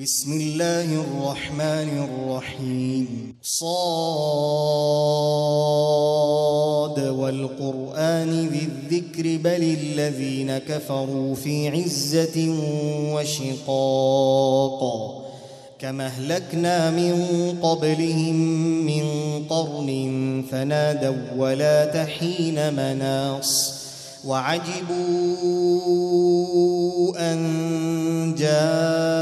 بسم الله الرحمن الرحيم صاد والقرآن ذي الذكر بل الذين كفروا في عزة وشقاق كما اهلكنا من قبلهم من قرن فنادوا ولا تحين مناص وعجبوا أن جاءهم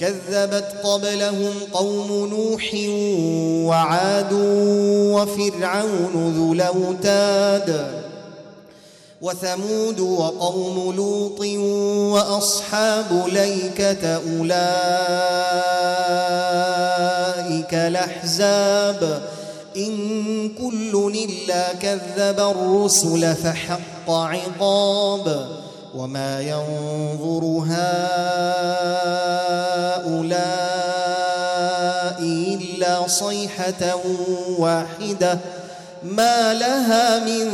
كذبت قبلهم قوم نوح وعاد وفرعون ذو الأوتاد وثمود وقوم لوط وأصحاب ليكة أولئك الأحزاب إن كل إلا كذب الرسل فحق عقاب وما ينظر هؤلاء إلا صيحة واحدة ما لها من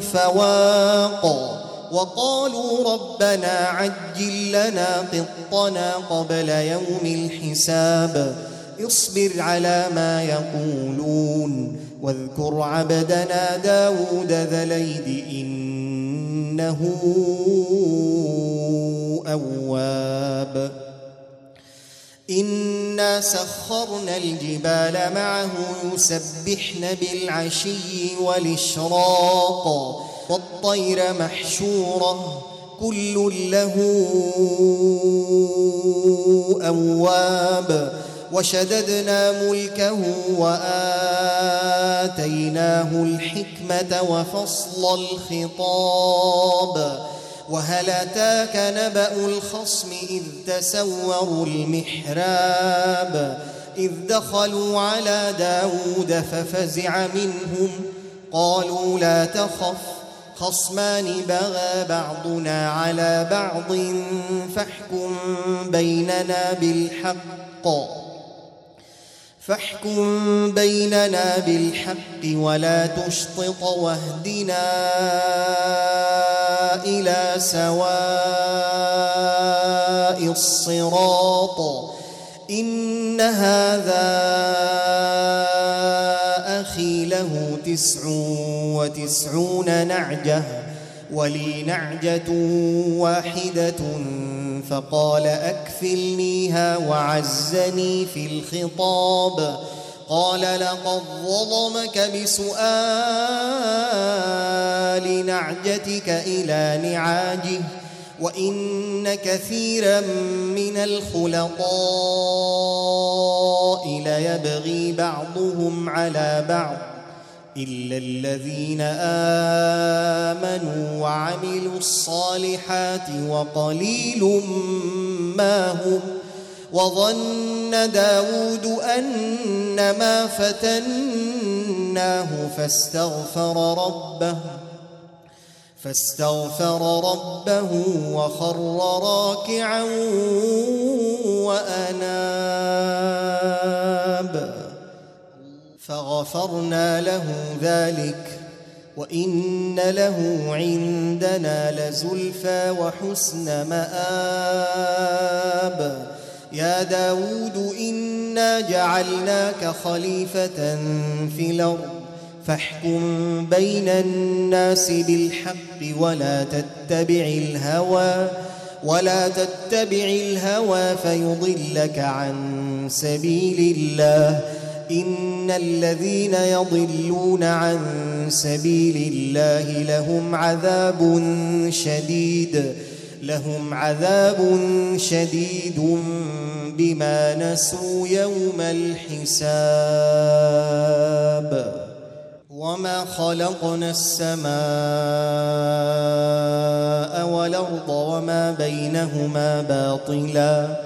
فواق وقالوا ربنا عجل لنا قطنا قبل يوم الحساب اصبر على ما يقولون واذكر عبدنا داود ذا ليد إنه أواب. إنا سخرنا الجبال معه يسبحن بالعشي والإشراق والطير محشورة كل له أواب. وشددنا ملكه وآتيناه الحكمة وفصل الخطاب. وهل أتاك نبأ الخصم إذ تسوروا المحراب؟ إذ دخلوا على داود ففزع منهم. قالوا لا تخف خصمان بغى بعضنا على بعض فاحكم بيننا بالحق. فاحكم بيننا بالحق ولا تشطط واهدنا إلى سواء الصراط إن هذا أخي له تسع وتسعون نعجة ولي نعجة واحدة فقال أكفلنيها وعزني في الخطاب قال لقد ظلمك بسؤال نعجتك إلى نعاجه وإن كثيرا من الخلطاء ليبغي بعضهم على بعض إلا الذين آمنوا وعملوا الصالحات وقليل ما هم وظن داود أنما فتناه فاستغفر ربه فاستغفر ربه وخر راكعا وأناب فغفرنا له ذلك وإن له عندنا لزلفى وحسن مآب. يا داود إنا جعلناك خليفة في الأرض فاحكم بين الناس بالحق ولا تتبع الهوى ولا تتبع الهوى فيضلك عن سبيل الله. إن الذين يضلون عن سبيل الله لهم عذاب شديد لهم عذاب شديد بما نسوا يوم الحساب. وما خلقنا السماء والارض وما بينهما باطلا.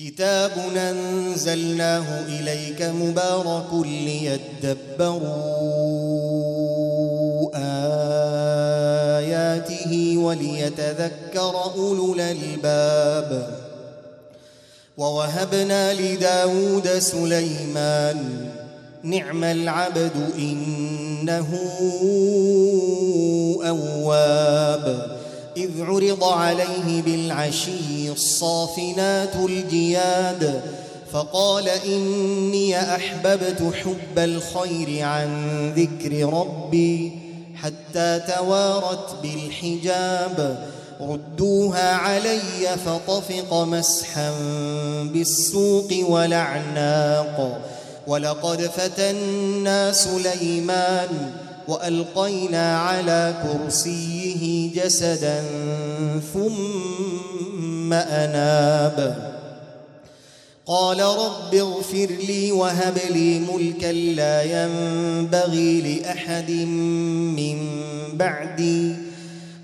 كتاب أنزلناه إليك مبارك ليدبروا آياته وليتذكر أولو الألباب ووهبنا لداود سليمان نعم العبد إنه أواب إذ عرض عليه بالعشي الصافنات الجياد فقال إني أحببت حب الخير عن ذكر ربي حتى توارت بالحجاب. ردوها علي فطفق مسحا بالسوق ولعناق ولقد فتنا سليمان وألقينا على كرسيه جسدا ثم أناب. قال رب اغفر لي وهب لي ملكا لا ينبغي لأحد من بعدي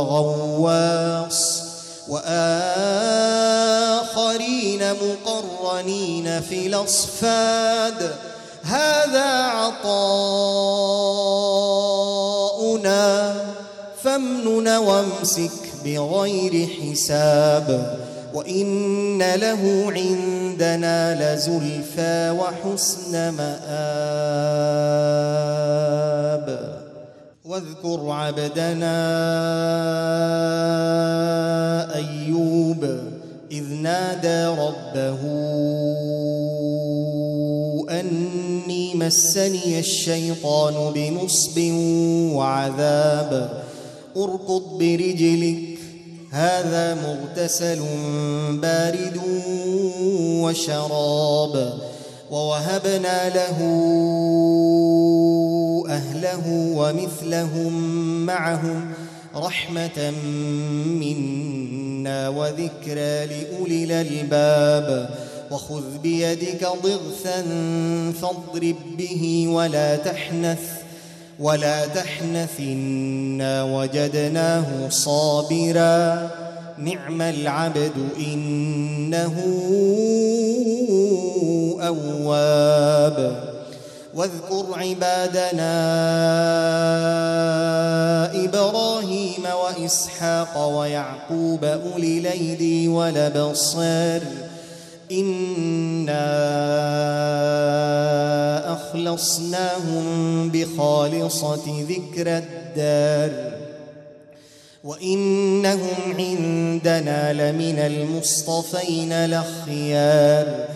وغواص. وآخرين مقرنين في الأصفاد. هذا عطاؤنا فامنن وامسك بغير حساب. وإن له عندنا لزلفى وحسن مآب. واذكر عبدنا أيوب إذ نادى ربه أني مسني الشيطان بنصب وعذاب. اركض برجلك هذا مغتسل بارد وشراب. ووهبنا له أهله ومثلهم معهم رحمة منا وذكرى لأولي الألباب. وخذ بيدك ضغثا فاضرب به ولا تحنث ولا تحنث إنا وجدناه صابرا. نعم العبد إنه أواب. واذكر عبادنا إبراهيم وإسحاق ويعقوب أولي الايدي والابصار إنا أخلصناهم بخالصة ذكر الدار. وإنهم عندنا لمن المصطفين الأخيار.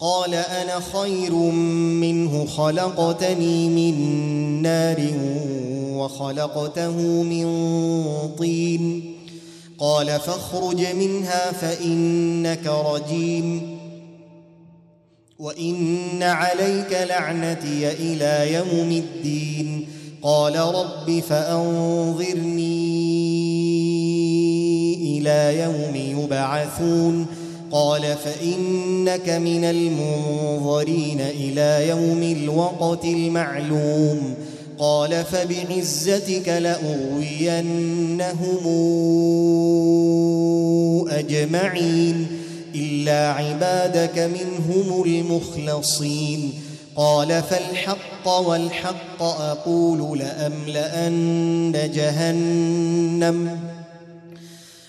قال أنا خير منه خلقتني من نار وخلقته من طين. قال فاخرج منها فإنك رجيم. وإن عليك لعنتي إلى يوم الدين. قال رب فأنظرني إلى يوم يبعثون. قال فإنك من المنظرين إلى يوم الوقت المعلوم. قال فبعزتك لأغوينهم أجمعين. إلا عبادك منهم المخلصين. قال فالحق والحق أقول لأملأن جهنم.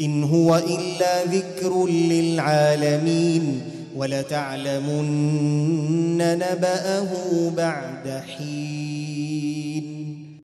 إن هو إلا ذكر للعالمين ولتعلمن نبأه بعد حين.